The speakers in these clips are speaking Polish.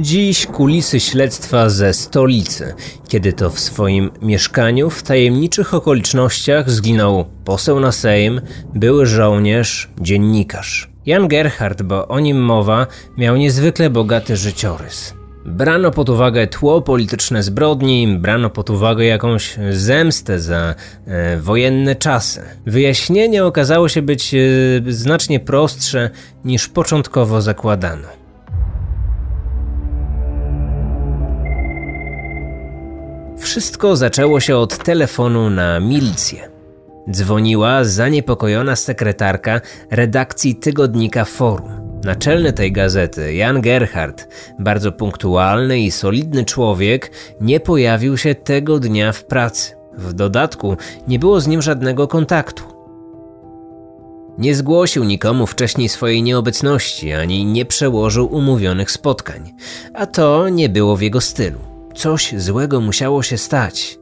Dziś kulisy śledztwa ze stolicy, kiedy to w swoim mieszkaniu w tajemniczych okolicznościach zginął poseł na Sejm, były żołnierz, dziennikarz. Jan Gerhard, bo o nim mowa, miał niezwykle bogaty życiorys. Brano pod uwagę tło polityczne zbrodni, brano pod uwagę jakąś zemstę za e, wojenne czasy. Wyjaśnienie okazało się być e, znacznie prostsze niż początkowo zakładano. Wszystko zaczęło się od telefonu na milicję. Dzwoniła zaniepokojona sekretarka redakcji tygodnika Forum. Naczelny tej gazety, Jan Gerhard, bardzo punktualny i solidny człowiek, nie pojawił się tego dnia w pracy. W dodatku nie było z nim żadnego kontaktu. Nie zgłosił nikomu wcześniej swojej nieobecności ani nie przełożył umówionych spotkań, a to nie było w jego stylu. Coś złego musiało się stać.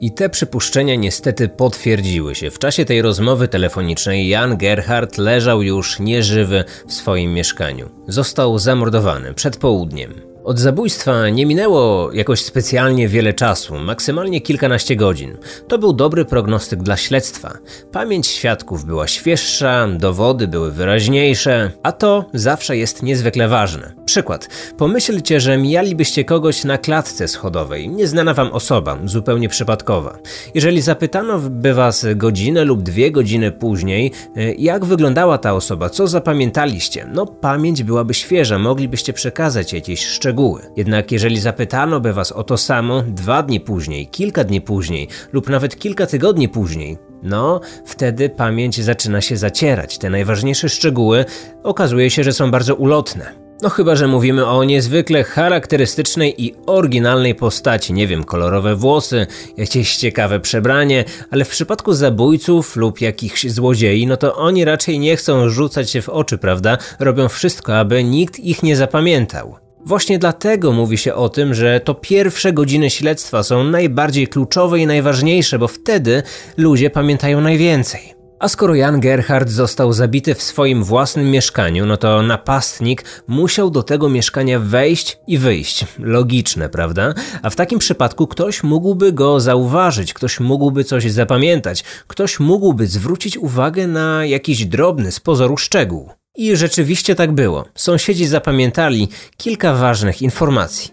I te przypuszczenia niestety potwierdziły się. W czasie tej rozmowy telefonicznej Jan Gerhard leżał już nieżywy w swoim mieszkaniu. Został zamordowany przed południem. Od zabójstwa nie minęło jakoś specjalnie wiele czasu, maksymalnie kilkanaście godzin. To był dobry prognostyk dla śledztwa. Pamięć świadków była świeższa, dowody były wyraźniejsze, a to zawsze jest niezwykle ważne. Przykład. Pomyślcie, że mijalibyście kogoś na klatce schodowej, nieznana wam osoba, zupełnie przypadkowa. Jeżeli zapytano by was godzinę lub dwie godziny później, e, jak wyglądała ta osoba, co zapamiętaliście, no pamięć byłaby świeża, moglibyście przekazać jakieś szczegóły szczegóły. Jednak jeżeli zapytano by was o to samo dwa dni później, kilka dni później lub nawet kilka tygodni później, no, wtedy pamięć zaczyna się zacierać. Te najważniejsze szczegóły okazuje się, że są bardzo ulotne. No chyba, że mówimy o niezwykle charakterystycznej i oryginalnej postaci, nie wiem, kolorowe włosy, jakieś ciekawe przebranie, ale w przypadku zabójców lub jakichś złodziei, no to oni raczej nie chcą rzucać się w oczy, prawda? Robią wszystko, aby nikt ich nie zapamiętał. Właśnie dlatego mówi się o tym, że to pierwsze godziny śledztwa są najbardziej kluczowe i najważniejsze, bo wtedy ludzie pamiętają najwięcej. A skoro Jan Gerhard został zabity w swoim własnym mieszkaniu, no to napastnik musiał do tego mieszkania wejść i wyjść. Logiczne, prawda? A w takim przypadku ktoś mógłby go zauważyć, ktoś mógłby coś zapamiętać, ktoś mógłby zwrócić uwagę na jakiś drobny z pozoru szczegół. I rzeczywiście tak było. Sąsiedzi zapamiętali kilka ważnych informacji.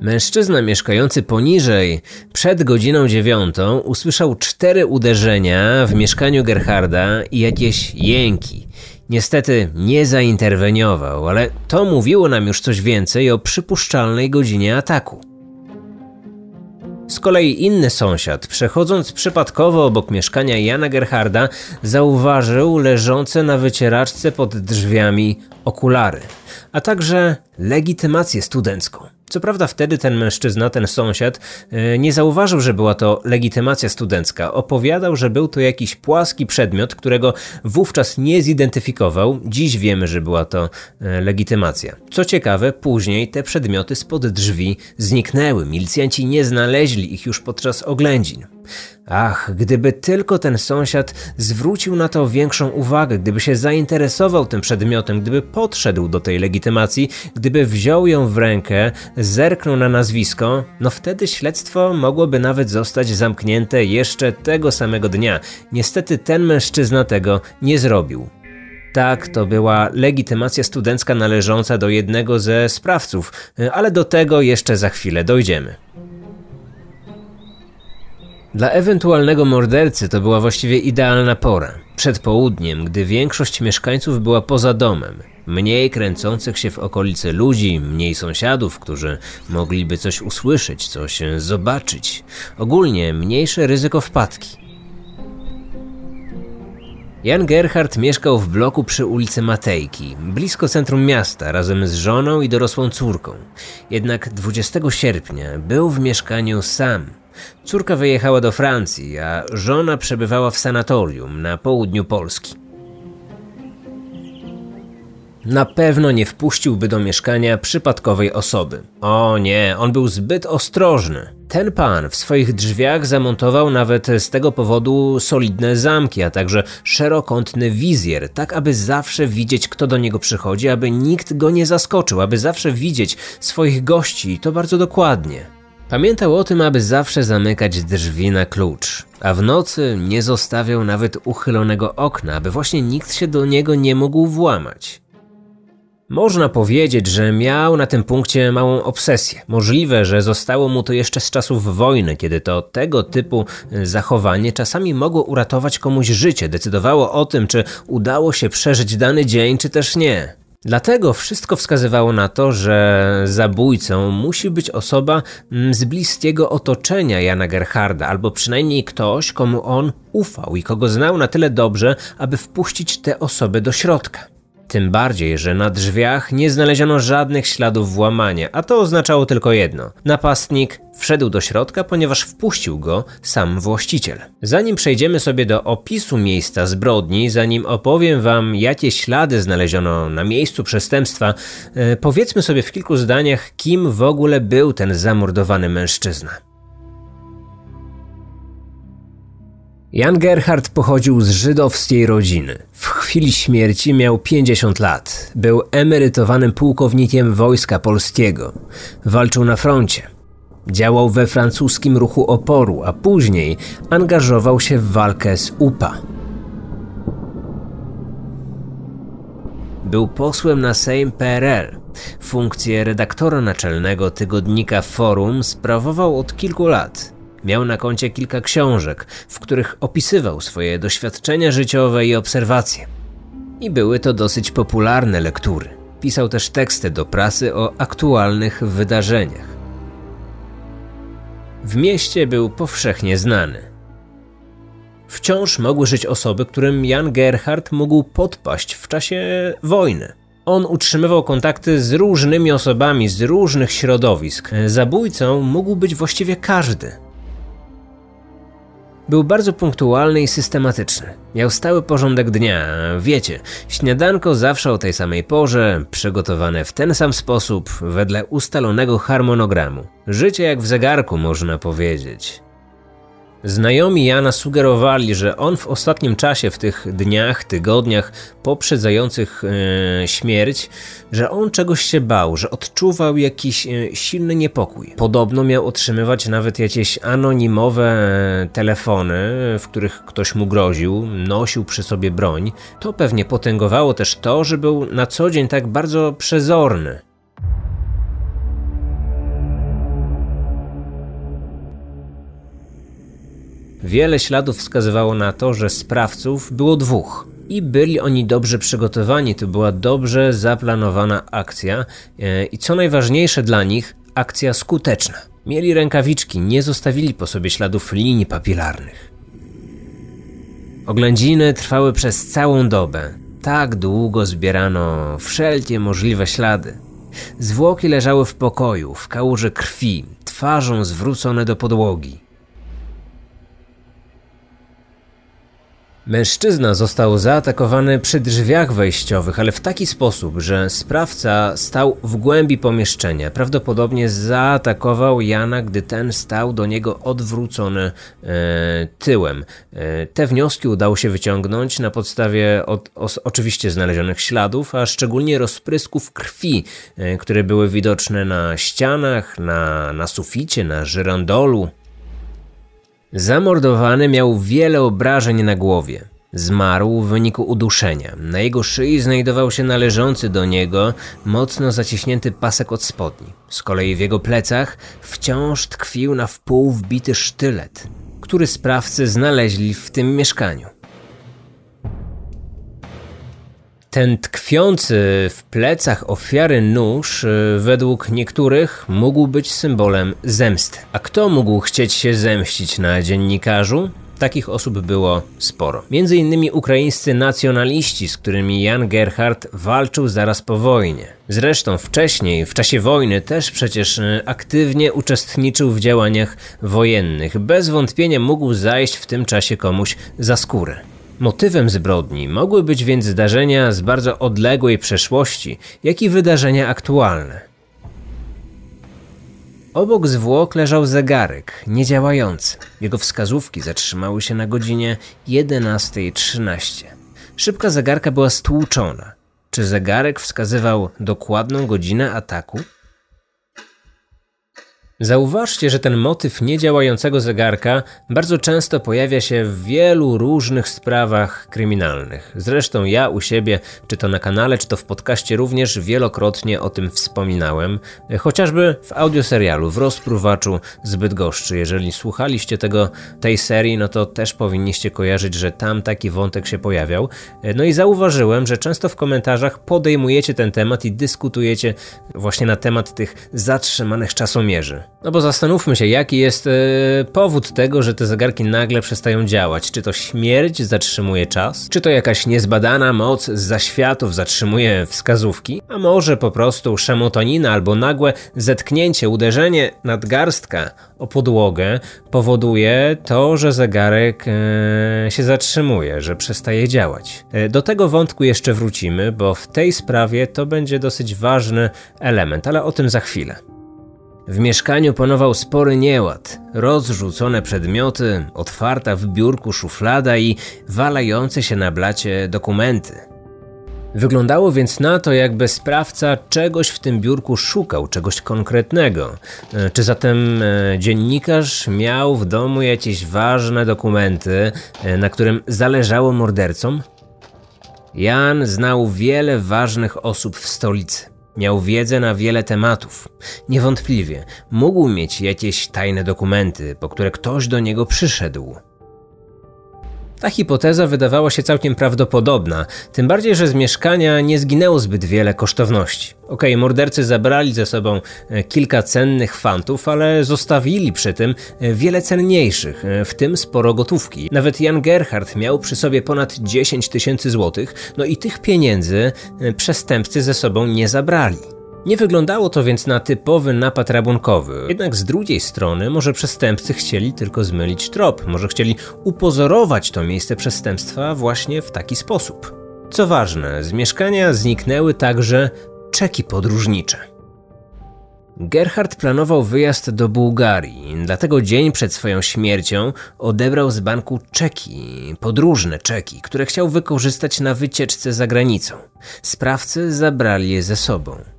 Mężczyzna mieszkający poniżej przed godziną dziewiątą usłyszał cztery uderzenia w mieszkaniu Gerharda i jakieś jęki. Niestety nie zainterweniował, ale to mówiło nam już coś więcej o przypuszczalnej godzinie ataku. Z kolei inny sąsiad, przechodząc przypadkowo obok mieszkania Jana Gerharda, zauważył leżące na wycieraczce pod drzwiami okulary, a także legitymację studencką. Co prawda wtedy ten mężczyzna, ten sąsiad, e, nie zauważył, że była to legitymacja studencka. Opowiadał, że był to jakiś płaski przedmiot, którego wówczas nie zidentyfikował. Dziś wiemy, że była to e, legitymacja. Co ciekawe, później te przedmioty spod drzwi zniknęły. Milicjanci nie znaleźli ich już podczas oględzin. Ach, gdyby tylko ten sąsiad zwrócił na to większą uwagę, gdyby się zainteresował tym przedmiotem, gdyby podszedł do tej legitymacji, gdyby wziął ją w rękę, zerknął na nazwisko, no wtedy śledztwo mogłoby nawet zostać zamknięte jeszcze tego samego dnia. Niestety ten mężczyzna tego nie zrobił. Tak, to była legitymacja studencka należąca do jednego ze sprawców, ale do tego jeszcze za chwilę dojdziemy. Dla ewentualnego mordercy to była właściwie idealna pora. Przed południem, gdy większość mieszkańców była poza domem. Mniej kręcących się w okolicy ludzi, mniej sąsiadów, którzy mogliby coś usłyszeć, coś zobaczyć. Ogólnie mniejsze ryzyko wpadki. Jan Gerhard mieszkał w bloku przy ulicy Matejki, blisko centrum miasta, razem z żoną i dorosłą córką. Jednak 20 sierpnia był w mieszkaniu sam. Córka wyjechała do Francji, a żona przebywała w sanatorium na południu Polski. Na pewno nie wpuściłby do mieszkania przypadkowej osoby. O nie, on był zbyt ostrożny. Ten pan w swoich drzwiach zamontował nawet z tego powodu solidne zamki, a także szerokątny wizjer, tak aby zawsze widzieć, kto do niego przychodzi, aby nikt go nie zaskoczył, aby zawsze widzieć swoich gości i to bardzo dokładnie. Pamiętał o tym, aby zawsze zamykać drzwi na klucz, a w nocy nie zostawiał nawet uchylonego okna, aby właśnie nikt się do niego nie mógł włamać. Można powiedzieć, że miał na tym punkcie małą obsesję. Możliwe, że zostało mu to jeszcze z czasów wojny, kiedy to tego typu zachowanie czasami mogło uratować komuś życie, decydowało o tym, czy udało się przeżyć dany dzień, czy też nie. Dlatego wszystko wskazywało na to, że zabójcą musi być osoba mm, z bliskiego otoczenia Jana Gerharda, albo przynajmniej ktoś, komu on ufał i kogo znał na tyle dobrze, aby wpuścić tę osobę do środka. Tym bardziej, że na drzwiach nie znaleziono żadnych śladów włamania, a to oznaczało tylko jedno: napastnik wszedł do środka, ponieważ wpuścił go sam właściciel. Zanim przejdziemy sobie do opisu miejsca zbrodni, zanim opowiem wam, jakie ślady znaleziono na miejscu przestępstwa, e, powiedzmy sobie w kilku zdaniach, kim w ogóle był ten zamordowany mężczyzna. Jan Gerhard pochodził z żydowskiej rodziny. W chwili śmierci miał 50 lat. Był emerytowanym pułkownikiem wojska polskiego. Walczył na froncie. Działał we francuskim ruchu oporu, a później angażował się w walkę z UPA. Był posłem na Sejm PRL. Funkcję redaktora naczelnego tygodnika Forum sprawował od kilku lat. Miał na koncie kilka książek, w których opisywał swoje doświadczenia życiowe i obserwacje. I były to dosyć popularne lektury. Pisał też teksty do prasy o aktualnych wydarzeniach. W mieście był powszechnie znany. Wciąż mogły żyć osoby, którym Jan Gerhard mógł podpaść w czasie wojny. On utrzymywał kontakty z różnymi osobami z różnych środowisk. Zabójcą mógł być właściwie każdy. Był bardzo punktualny i systematyczny. Miał stały porządek dnia, wiecie, śniadanko zawsze o tej samej porze, przygotowane w ten sam sposób, wedle ustalonego harmonogramu. Życie jak w zegarku, można powiedzieć. Znajomi Jana sugerowali, że on w ostatnim czasie, w tych dniach, tygodniach poprzedzających e, śmierć, że on czegoś się bał, że odczuwał jakiś e, silny niepokój. Podobno miał otrzymywać nawet jakieś anonimowe e, telefony, w których ktoś mu groził, nosił przy sobie broń. To pewnie potęgowało też to, że był na co dzień tak bardzo przezorny. Wiele śladów wskazywało na to, że sprawców było dwóch. I byli oni dobrze przygotowani, to była dobrze zaplanowana akcja e, i co najważniejsze dla nich, akcja skuteczna. Mieli rękawiczki, nie zostawili po sobie śladów linii papilarnych. Oględziny trwały przez całą dobę. Tak długo zbierano wszelkie możliwe ślady. Zwłoki leżały w pokoju, w kałuży krwi, twarzą zwrócone do podłogi. Mężczyzna został zaatakowany przy drzwiach wejściowych, ale w taki sposób, że sprawca stał w głębi pomieszczenia. Prawdopodobnie zaatakował Jana, gdy ten stał do niego odwrócony e, tyłem. E, te wnioski udało się wyciągnąć na podstawie od, os, oczywiście znalezionych śladów, a szczególnie rozprysków krwi, e, które były widoczne na ścianach, na, na suficie, na żyrandolu. Zamordowany miał wiele obrażeń na głowie. Zmarł w wyniku uduszenia. Na jego szyi znajdował się należący do niego mocno zaciśnięty pasek od spodni. Z kolei w jego plecach wciąż tkwił na wpół wbity sztylet, który sprawcy znaleźli w tym mieszkaniu. Ten tkwiący w plecach ofiary nóż, y, według niektórych, mógł być symbolem zemsty. A kto mógł chcieć się zemścić na dziennikarzu? Takich osób było sporo. Między innymi ukraińscy nacjonaliści, z którymi Jan Gerhard walczył zaraz po wojnie. Zresztą wcześniej, w czasie wojny, też przecież y, aktywnie uczestniczył w działaniach wojennych. Bez wątpienia mógł zajść w tym czasie komuś za skórę. Motywem zbrodni mogły być więc zdarzenia z bardzo odległej przeszłości, jak i wydarzenia aktualne. Obok zwłok leżał zegarek, niedziałający. Jego wskazówki zatrzymały się na godzinie 11.13. Szybka zegarka była stłuczona. Czy zegarek wskazywał dokładną godzinę ataku? Zauważcie, że ten motyw niedziałającego zegarka bardzo często pojawia się w wielu różnych sprawach kryminalnych. Zresztą ja u siebie, czy to na kanale, czy to w podcaście również wielokrotnie o tym wspominałem, chociażby w audioserialu w rozpruwaczu zbyt goszczy. Jeżeli słuchaliście tego, tej serii, no to też powinniście kojarzyć, że tam taki wątek się pojawiał. No i zauważyłem, że często w komentarzach podejmujecie ten temat i dyskutujecie właśnie na temat tych zatrzymanych czasomierzy. No bo zastanówmy się, jaki jest e, powód tego, że te zegarki nagle przestają działać. Czy to śmierć zatrzymuje czas? Czy to jakaś niezbadana moc z zaświatów zatrzymuje wskazówki? A może po prostu szemotonina albo nagłe zetknięcie, uderzenie nadgarstka o podłogę powoduje to, że zegarek e, się zatrzymuje, że przestaje działać. E, do tego wątku jeszcze wrócimy, bo w tej sprawie to będzie dosyć ważny element, ale o tym za chwilę. W mieszkaniu panował spory nieład, rozrzucone przedmioty, otwarta w biurku szuflada i walające się na blacie dokumenty. Wyglądało więc na to, jakby sprawca czegoś w tym biurku szukał, czegoś konkretnego. E, czy zatem e, dziennikarz miał w domu jakieś ważne dokumenty, e, na którym zależało mordercom? Jan znał wiele ważnych osób w stolicy. Miał wiedzę na wiele tematów. Niewątpliwie mógł mieć jakieś tajne dokumenty, po które ktoś do niego przyszedł. Ta hipoteza wydawała się całkiem prawdopodobna, tym bardziej, że z mieszkania nie zginęło zbyt wiele kosztowności. Okej, okay, mordercy zabrali ze sobą e, kilka cennych fantów, ale zostawili przy tym e, wiele cenniejszych, e, w tym sporo gotówki. Nawet Jan Gerhard miał przy sobie ponad 10 tysięcy złotych, no i tych pieniędzy przestępcy ze sobą nie zabrali. Nie wyglądało to więc na typowy napad rabunkowy. Jednak z drugiej strony może przestępcy chcieli tylko zmylić trop, może chcieli upozorować to miejsce przestępstwa właśnie w taki sposób. Co ważne, z mieszkania zniknęły także czeki podróżnicze. Gerhard planował wyjazd do Bułgarii, dlatego dzień przed swoją śmiercią odebrał z banku czeki, podróżne czeki, które chciał wykorzystać na wycieczce za granicą. Sprawcy zabrali je ze sobą.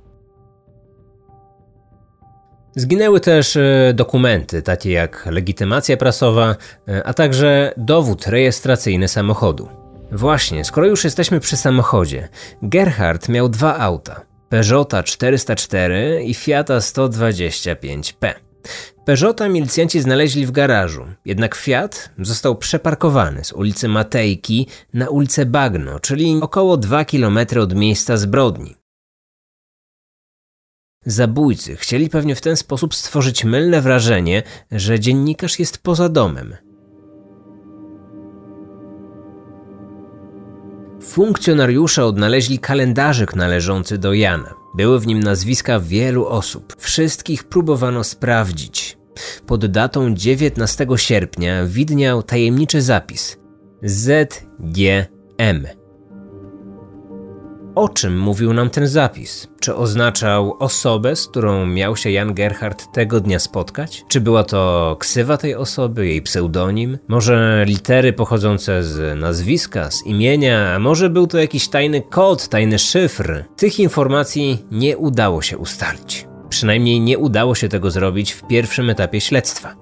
Zginęły też e, dokumenty, takie jak legitymacja prasowa, e, a także dowód rejestracyjny samochodu. Właśnie, skoro już jesteśmy przy samochodzie, Gerhard miał dwa auta: Peugeota 404 i Fiata 125P. Peugeota milicjanci znaleźli w garażu, jednak Fiat został przeparkowany z ulicy Matejki na ulicę Bagno, czyli około 2 km od miejsca zbrodni. Zabójcy chcieli pewnie w ten sposób stworzyć mylne wrażenie, że dziennikarz jest poza domem. Funkcjonariusze odnaleźli kalendarzyk należący do Jana. Były w nim nazwiska wielu osób. Wszystkich próbowano sprawdzić. Pod datą 19 sierpnia widniał tajemniczy zapis ZGM o czym mówił nam ten zapis? Czy oznaczał osobę, z którą miał się Jan Gerhard tego dnia spotkać? Czy była to ksywa tej osoby, jej pseudonim? Może litery pochodzące z nazwiska, z imienia, a może był to jakiś tajny kod, tajny szyfr? Tych informacji nie udało się ustalić. Przynajmniej nie udało się tego zrobić w pierwszym etapie śledztwa.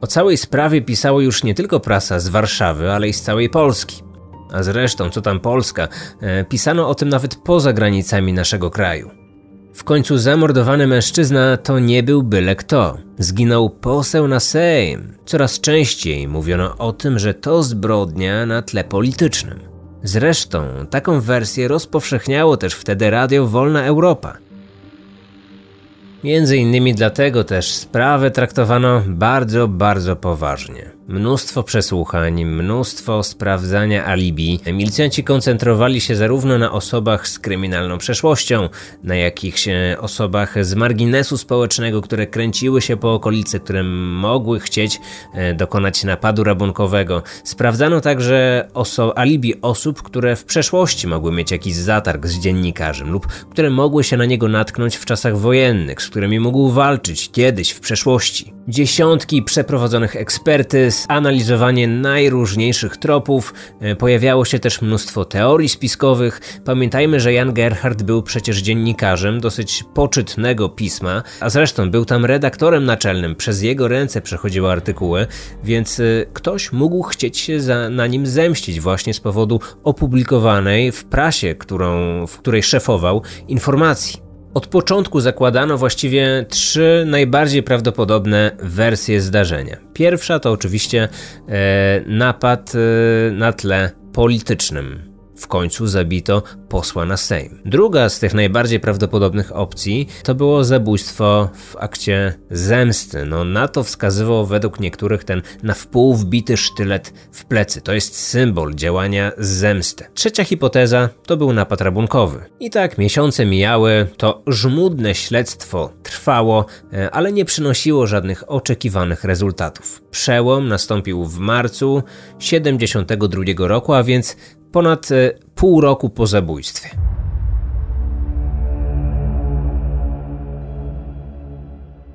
O całej sprawie pisało już nie tylko prasa z Warszawy, ale i z całej Polski. A zresztą, co tam Polska, e, pisano o tym nawet poza granicami naszego kraju. W końcu zamordowany mężczyzna to nie był byle kto. Zginął poseł na Sejm. Coraz częściej mówiono o tym, że to zbrodnia na tle politycznym. Zresztą taką wersję rozpowszechniało też wtedy Radio Wolna Europa. Między innymi dlatego też sprawę traktowano bardzo, bardzo poważnie. Mnóstwo przesłuchań, mnóstwo sprawdzania alibi. Milicjanci koncentrowali się zarówno na osobach z kryminalną przeszłością, na jakichś e, osobach z marginesu społecznego, które kręciły się po okolicy, które mogły chcieć e, dokonać napadu rabunkowego. Sprawdzano także oso alibi osób, które w przeszłości mogły mieć jakiś zatarg z dziennikarzem lub które mogły się na niego natknąć w czasach wojennych, z którymi mógł walczyć kiedyś w przeszłości. Dziesiątki przeprowadzonych ekspertyz, analizowanie najróżniejszych tropów, e, pojawiało się też mnóstwo teorii spiskowych. Pamiętajmy, że Jan Gerhard był przecież dziennikarzem dosyć poczytnego pisma, a zresztą był tam redaktorem naczelnym, przez jego ręce przechodziły artykuły, więc e, ktoś mógł chcieć się za, na nim zemścić właśnie z powodu opublikowanej w prasie, którą, w której szefował, informacji. Od początku zakładano właściwie trzy najbardziej prawdopodobne wersje zdarzenia. Pierwsza to oczywiście e, napad e, na tle politycznym. W końcu zabito posła na Sejm. Druga z tych najbardziej prawdopodobnych opcji to było zabójstwo w akcie zemsty. No, na to wskazywał według niektórych ten na wpół wbity sztylet w plecy. To jest symbol działania zemsty. Trzecia hipoteza to był napad rabunkowy. I tak miesiące mijały, to żmudne śledztwo trwało, e, ale nie przynosiło żadnych oczekiwanych rezultatów. Przełom nastąpił w marcu 72 roku, a więc ponad e, pół roku po zabójstwie.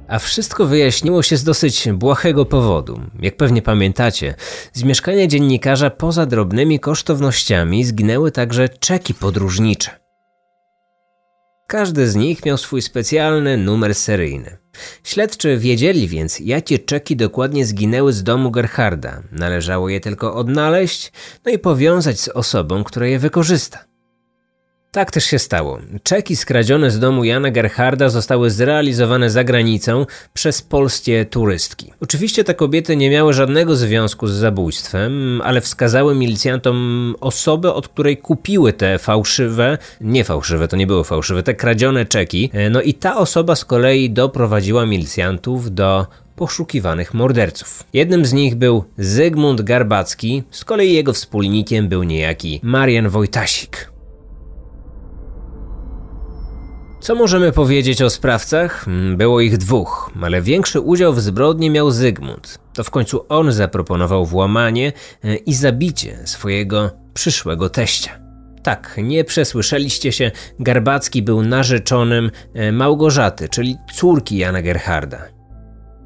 A wszystko wyjaśniło się z dosyć błahego powodu. Jak pewnie pamiętacie, z mieszkania dziennikarza poza drobnymi kosztownościami zginęły także czeki podróżnicze. Każdy z nich miał swój specjalny numer seryjny. Śledczy wiedzieli więc, jakie czeki dokładnie zginęły z domu Gerharda. Należało je tylko odnaleźć, no i powiązać z osobą, która je wykorzysta. Tak też się stało. Czeki skradzione z domu Jana Gerharda zostały zrealizowane za granicą przez polskie turystki. Oczywiście te kobiety nie miały żadnego związku z zabójstwem, ale wskazały milicjantom osobę, od której kupiły te fałszywe, nie fałszywe, to nie były fałszywe, te kradzione czeki. No i ta osoba z kolei doprowadziła milicjantów do poszukiwanych morderców. Jednym z nich był Zygmunt Garbacki, z kolei jego wspólnikiem był niejaki Marian Wojtasik. Co możemy powiedzieć o sprawcach? Hmm, było ich dwóch, ale większy udział w zbrodni miał Zygmunt. To w końcu on zaproponował włamanie e, i zabicie swojego przyszłego teścia. Tak, nie przesłyszeliście się, Garbacki był narzeczonym e, Małgorzaty, czyli córki Jana Gerharda.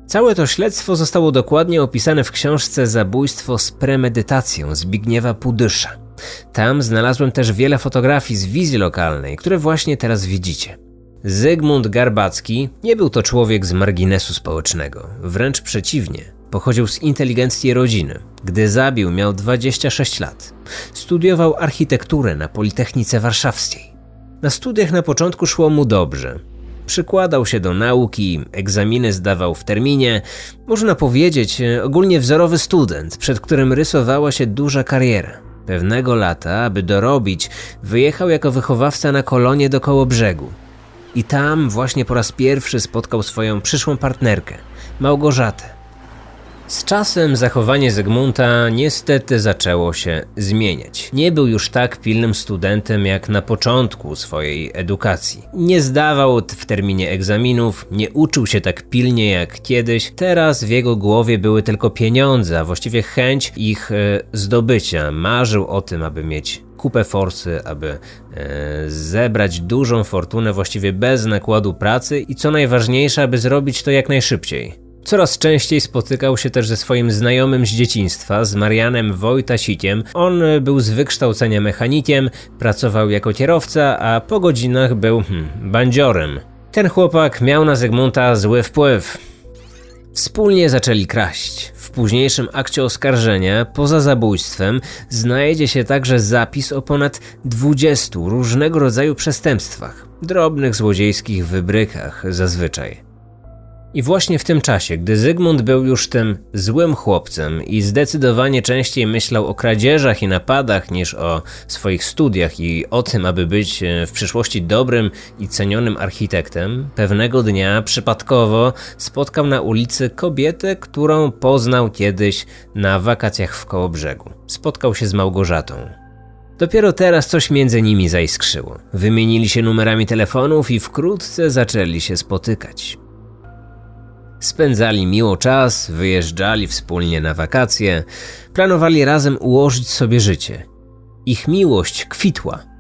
Całe to śledztwo zostało dokładnie opisane w książce Zabójstwo z premedytacją Zbigniewa Pudysza. Tam znalazłem też wiele fotografii z wizji lokalnej, które właśnie teraz widzicie. Zygmunt Garbacki nie był to człowiek z marginesu społecznego, wręcz przeciwnie. Pochodził z inteligencji rodziny. Gdy zabił, miał 26 lat. Studiował architekturę na Politechnice Warszawskiej. Na studiach na początku szło mu dobrze. Przykładał się do nauki, egzaminy zdawał w terminie. Można powiedzieć, ogólnie wzorowy student, przed którym rysowała się duża kariera. Pewnego lata, aby dorobić, wyjechał jako wychowawca na kolonie do koło brzegu. I tam właśnie po raz pierwszy spotkał swoją przyszłą partnerkę, Małgorzatę. Z czasem zachowanie Zygmunta niestety zaczęło się zmieniać. Nie był już tak pilnym studentem jak na początku swojej edukacji. Nie zdawał w terminie egzaminów, nie uczył się tak pilnie jak kiedyś. Teraz w jego głowie były tylko pieniądze, a właściwie chęć ich e, zdobycia. Marzył o tym, aby mieć kupę forsy, aby e, zebrać dużą fortunę właściwie bez nakładu pracy i co najważniejsze, aby zrobić to jak najszybciej. Coraz częściej spotykał się też ze swoim znajomym z dzieciństwa, z Marianem Wojtasikiem. On był z wykształcenia mechanikiem, pracował jako kierowca, a po godzinach był hmm, bandziorem. Ten chłopak miał na Zygmunta zły wpływ. Wspólnie zaczęli kraść. W późniejszym akcie oskarżenia, poza zabójstwem, znajdzie się także zapis o ponad 20 różnego rodzaju przestępstwach, drobnych złodziejskich wybrykach zazwyczaj. I właśnie w tym czasie, gdy Zygmunt był już tym złym chłopcem i zdecydowanie częściej myślał o kradzieżach i napadach niż o swoich studiach i o tym, aby być e, w przyszłości dobrym i cenionym architektem, pewnego dnia przypadkowo spotkał na ulicy kobietę, którą poznał kiedyś na wakacjach w Kołobrzegu. Spotkał się z Małgorzatą. Dopiero teraz coś między nimi zaiskrzyło. Wymienili się numerami telefonów i wkrótce zaczęli się spotykać. Spędzali miło czas, wyjeżdżali wspólnie na wakacje, planowali razem ułożyć sobie życie. Ich miłość kwitła.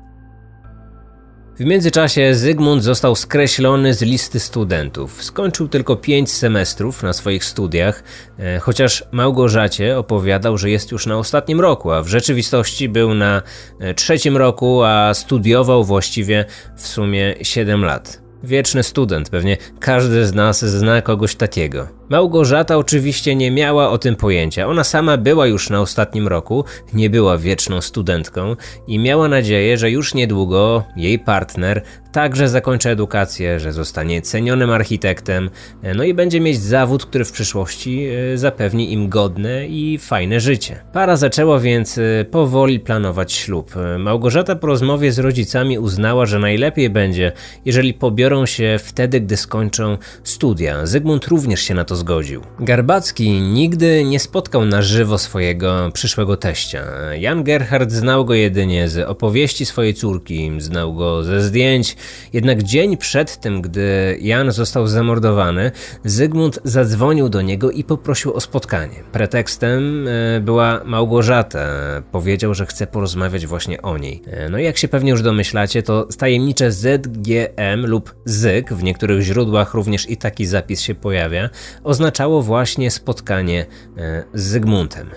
W międzyczasie Zygmunt został skreślony z listy studentów. Skończył tylko pięć semestrów na swoich studiach, e, chociaż Małgorzacie opowiadał, że jest już na ostatnim roku, a w rzeczywistości był na e, trzecim roku, a studiował właściwie w sumie 7 lat. Wieczny student, pewnie każdy z nas zna kogoś takiego. Małgorzata oczywiście nie miała o tym pojęcia. Ona sama była już na ostatnim roku, nie była wieczną studentką i miała nadzieję, że już niedługo jej partner także zakończy edukację, że zostanie cenionym architektem, no i będzie mieć zawód, który w przyszłości e, zapewni im godne i fajne życie. Para zaczęła więc e, powoli planować ślub. E, Małgorzata po rozmowie z rodzicami uznała, że najlepiej będzie, jeżeli pobiorą się wtedy, gdy skończą studia. Zygmunt również się na to zgodził. Garbacki nigdy nie spotkał na żywo swojego przyszłego teścia. Jan Gerhard znał go jedynie z opowieści swojej córki, znał go ze zdjęć, jednak dzień przed tym, gdy Jan został zamordowany, Zygmunt zadzwonił do niego i poprosił o spotkanie. Pretekstem e, była Małgorzata. Powiedział, że chce porozmawiać właśnie o niej. E, no i jak się pewnie już domyślacie, to tajemnicze ZGM lub ZYK, w niektórych źródłach również i taki zapis się pojawia, oznaczało właśnie spotkanie e, z Zygmuntem.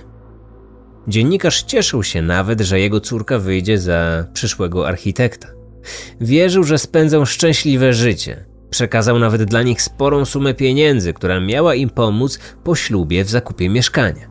Dziennikarz cieszył się nawet, że jego córka wyjdzie za przyszłego architekta. Wierzył, że spędzą szczęśliwe życie. Przekazał nawet dla nich sporą sumę pieniędzy, która miała im pomóc po ślubie w zakupie mieszkania.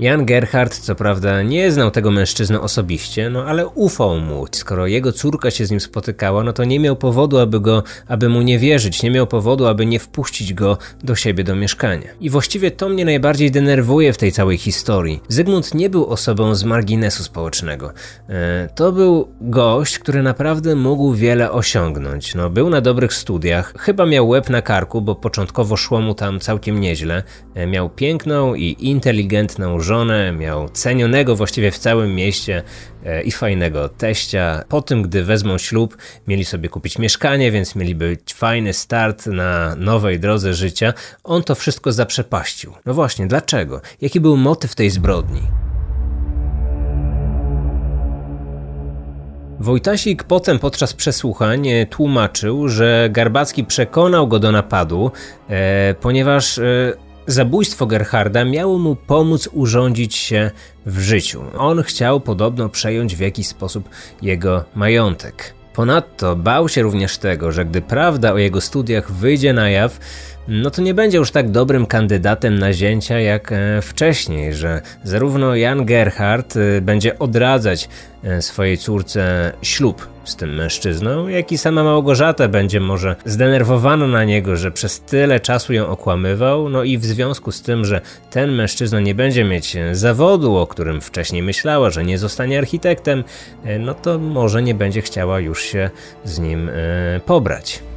Jan Gerhard co prawda nie znał tego mężczyznę osobiście, no ale ufał mu. Skoro jego córka się z nim spotykała, no to nie miał powodu, aby go, aby mu nie wierzyć, nie miał powodu, aby nie wpuścić go do siebie do mieszkania. I właściwie to mnie najbardziej denerwuje w tej całej historii. Zygmunt nie był osobą z marginesu społecznego. E, to był gość, który naprawdę mógł wiele osiągnąć. No, był na dobrych studiach, chyba miał łeb na karku, bo początkowo szło mu tam całkiem nieźle. E, miał piękną i inteligentną żonę, miał cenionego właściwie w całym mieście e, i fajnego teścia. Po tym, gdy wezmą ślub, mieli sobie kupić mieszkanie, więc mieli być fajny start na nowej drodze życia. On to wszystko zaprzepaścił. No właśnie, dlaczego? Jaki był motyw tej zbrodni? Wojtasik potem podczas przesłuchań tłumaczył, że Garbacki przekonał go do napadu, e, ponieważ e, Zabójstwo Gerharda miało mu pomóc urządzić się w życiu. On chciał podobno przejąć w jakiś sposób jego majątek. Ponadto bał się również tego, że gdy prawda o jego studiach wyjdzie na jaw, no to nie będzie już tak dobrym kandydatem na zięcia jak e, wcześniej, że zarówno Jan Gerhard e, będzie odradzać e, swojej córce ślub z tym mężczyzną, jak i sama Małgorzata będzie może zdenerwowana na niego, że przez tyle czasu ją okłamywał, no i w związku z tym, że ten mężczyzna nie będzie mieć zawodu, o którym wcześniej myślała, że nie zostanie architektem, no to może nie będzie chciała już się z nim pobrać.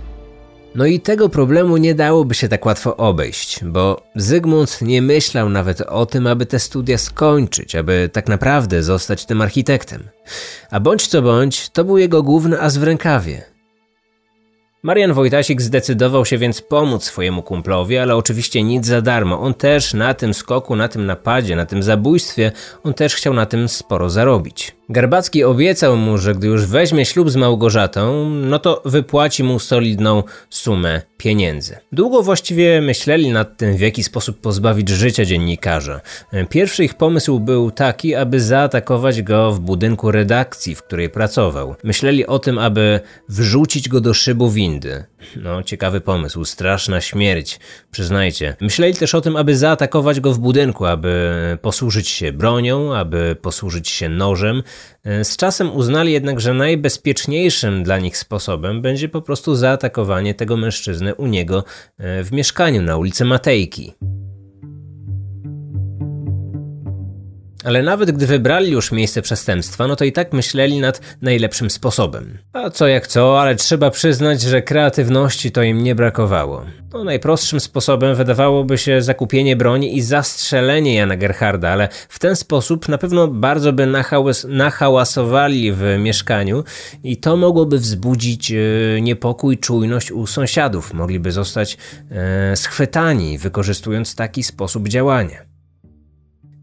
No i tego problemu nie dałoby się tak łatwo obejść, bo Zygmunt nie myślał nawet o tym, aby te studia skończyć, aby tak naprawdę zostać tym architektem. A bądź co bądź, to był jego główny as w rękawie. Marian Wojtasik zdecydował się więc pomóc swojemu kumplowi, ale oczywiście nic za darmo. On też na tym skoku, na tym napadzie, na tym zabójstwie, on też chciał na tym sporo zarobić. Garbacki obiecał mu, że gdy już weźmie ślub z Małgorzatą, no to wypłaci mu solidną sumę pieniędzy. Długo właściwie myśleli nad tym, w jaki sposób pozbawić życia dziennikarza. Pierwszy ich pomysł był taki, aby zaatakować go w budynku redakcji, w której pracował. Myśleli o tym, aby wrzucić go do szybu windy. No, ciekawy pomysł, straszna śmierć, przyznajcie. Myśleli też o tym, aby zaatakować go w budynku, aby posłużyć się bronią, aby posłużyć się nożem, z czasem uznali jednak, że najbezpieczniejszym dla nich sposobem będzie po prostu zaatakowanie tego mężczyzny u niego e, w mieszkaniu na ulicy Matejki. Ale nawet gdy wybrali już miejsce przestępstwa, no to i tak myśleli nad najlepszym sposobem. A co jak co, ale trzeba przyznać, że kreatywności to im nie brakowało. No, najprostszym sposobem wydawałoby się zakupienie broni i zastrzelenie Jana Gerharda, ale w ten sposób na pewno bardzo by nachałas nachałasowali w mieszkaniu i to mogłoby wzbudzić e, niepokój, czujność u sąsiadów. Mogliby zostać e, schwytani, wykorzystując taki sposób działania.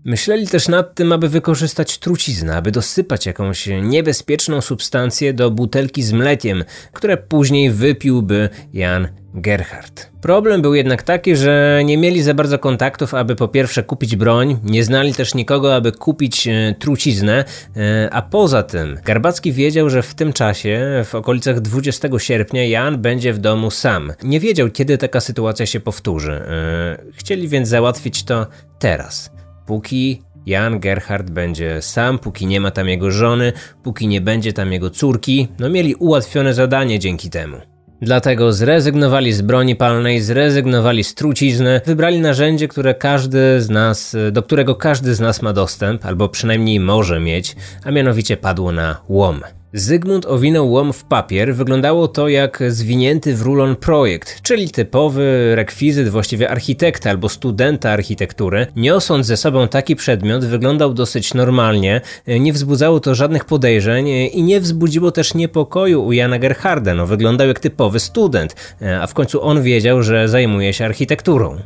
Myśleli też nad tym, aby wykorzystać truciznę, aby dosypać jakąś niebezpieczną substancję do butelki z mlekiem, które później wypiłby Jan Gerhard. Problem był jednak taki, że nie mieli za bardzo kontaktów, aby po pierwsze kupić broń, nie znali też nikogo, aby kupić e, truciznę, e, a poza tym Garbacki wiedział, że w tym czasie, w okolicach 20 sierpnia, Jan będzie w domu sam. Nie wiedział, kiedy taka sytuacja się powtórzy. E, chcieli więc załatwić to teraz póki Jan Gerhard będzie sam, póki nie ma tam jego żony, póki nie będzie tam jego córki, no mieli ułatwione zadanie dzięki temu. Dlatego zrezygnowali z broni palnej, zrezygnowali z trucizny, wybrali narzędzie, które każdy z nas, do którego każdy z nas ma dostęp, albo przynajmniej może mieć, a mianowicie padło na łom. Zygmunt owinął łom w papier, wyglądało to jak zwinięty w rulon projekt, czyli typowy rekwizyt właściwie architekta albo studenta architektury. Niosąc ze sobą taki przedmiot wyglądał dosyć normalnie, nie wzbudzało to żadnych podejrzeń i nie wzbudziło też niepokoju u Jana Gerharda, no wyglądał jak typowy student, a w końcu on wiedział, że zajmuje się architekturą.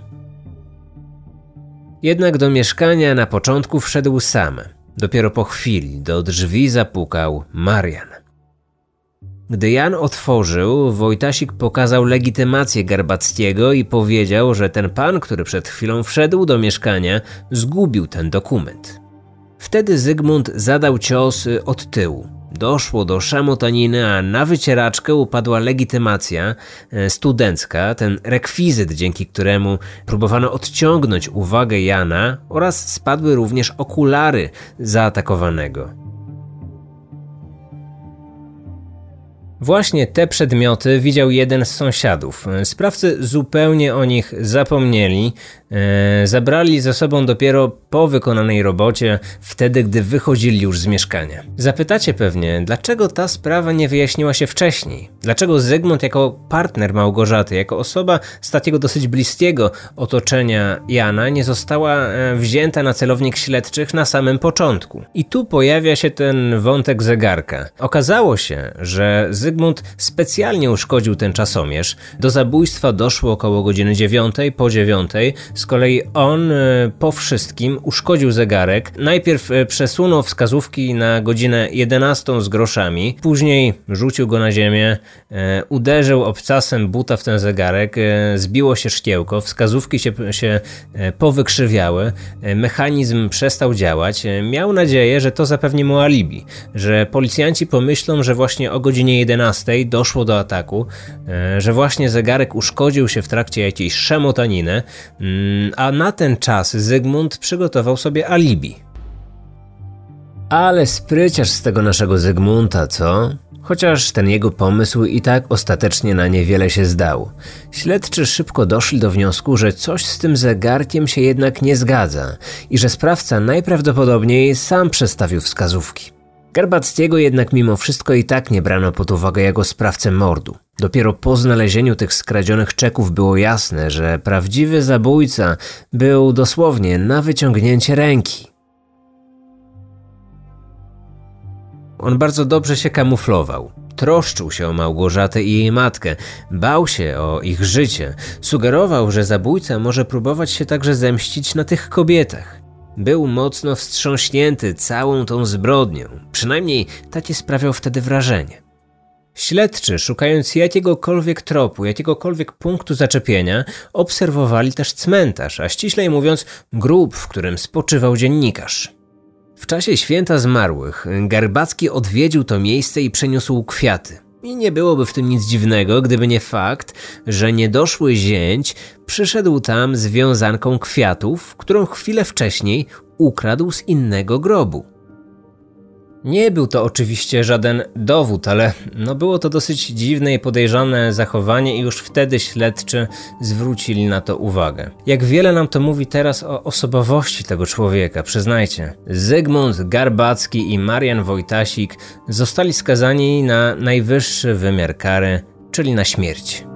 Jednak do mieszkania na początku wszedł sam. Dopiero po chwili do drzwi zapukał Marian. Gdy Jan otworzył, Wojtasik pokazał legitymację Garbackiego i powiedział, że ten pan, który przed chwilą wszedł do mieszkania, zgubił ten dokument. Wtedy Zygmunt zadał cios od tyłu. Doszło do szamotaniny, a na wycieraczkę upadła legitymacja e, studencka, ten rekwizyt, dzięki któremu próbowano odciągnąć uwagę Jana oraz spadły również okulary zaatakowanego. Właśnie te przedmioty widział jeden z sąsiadów. Sprawcy zupełnie o nich zapomnieli, e, zabrali ze sobą dopiero po wykonanej robocie, wtedy gdy wychodzili już z mieszkania. Zapytacie pewnie, dlaczego ta sprawa nie wyjaśniła się wcześniej? Dlaczego Zygmunt jako partner Małgorzaty, jako osoba z takiego dosyć bliskiego otoczenia Jana nie została e, wzięta na celownik śledczych na samym początku? I tu pojawia się ten wątek zegarka. Okazało się, że Zygmunt specjalnie uszkodził ten czasomierz. Do zabójstwa doszło około godziny 9 po 9. Z kolei on e, po wszystkim uszkodził zegarek. Najpierw e, przesunął wskazówki na godzinę 11 z groszami, później rzucił go na ziemię, e, uderzył obcasem buta w ten zegarek, zbiło się szkiełko, wskazówki się, się powykrzywiały, mechanizm przestał działać. Miał nadzieję, że to zapewni mu alibi, że policjanci pomyślą, że właśnie o godzinie 11 11 doszło do ataku, że właśnie zegarek uszkodził się w trakcie jakiejś szemotaniny, mm, a na ten czas Zygmunt przygotował sobie alibi. Ale spryciarz z tego naszego Zygmunta, co? Chociaż ten jego pomysł i tak ostatecznie na niewiele się zdał. Śledczy szybko doszli do wniosku, że coś z tym zegarkiem się jednak nie zgadza i że sprawca najprawdopodobniej sam przestawił wskazówki. Garbackiego jednak mimo wszystko i tak nie brano pod uwagę jako sprawcę mordu. Dopiero po znalezieniu tych skradzionych czeków było jasne, że prawdziwy zabójca był dosłownie na wyciągnięcie ręki. On bardzo dobrze się kamuflował. Troszczył się o Małgorzatę i jej matkę, bał się o ich życie, sugerował, że zabójca może próbować się także zemścić na tych kobietach. Był mocno wstrząśnięty całą tą zbrodnią, przynajmniej takie sprawiał wtedy wrażenie. Śledczy, szukając jakiegokolwiek tropu, jakiegokolwiek punktu zaczepienia, obserwowali też cmentarz, a ściślej mówiąc, grób, w którym spoczywał dziennikarz. W czasie święta zmarłych Garbacki odwiedził to miejsce i przeniósł kwiaty. I nie byłoby w tym nic dziwnego, gdyby nie fakt, że niedoszły zięć przyszedł tam z wiązanką kwiatów, którą chwilę wcześniej ukradł z innego grobu. Nie był to oczywiście żaden dowód, ale no było to dosyć dziwne i podejrzane zachowanie i już wtedy śledczy zwrócili na to uwagę. Jak wiele nam to mówi teraz o osobowości tego człowieka, przyznajcie. Zygmunt Garbacki i Marian Wojtasik zostali skazani na najwyższy wymiar kary, czyli na śmierć.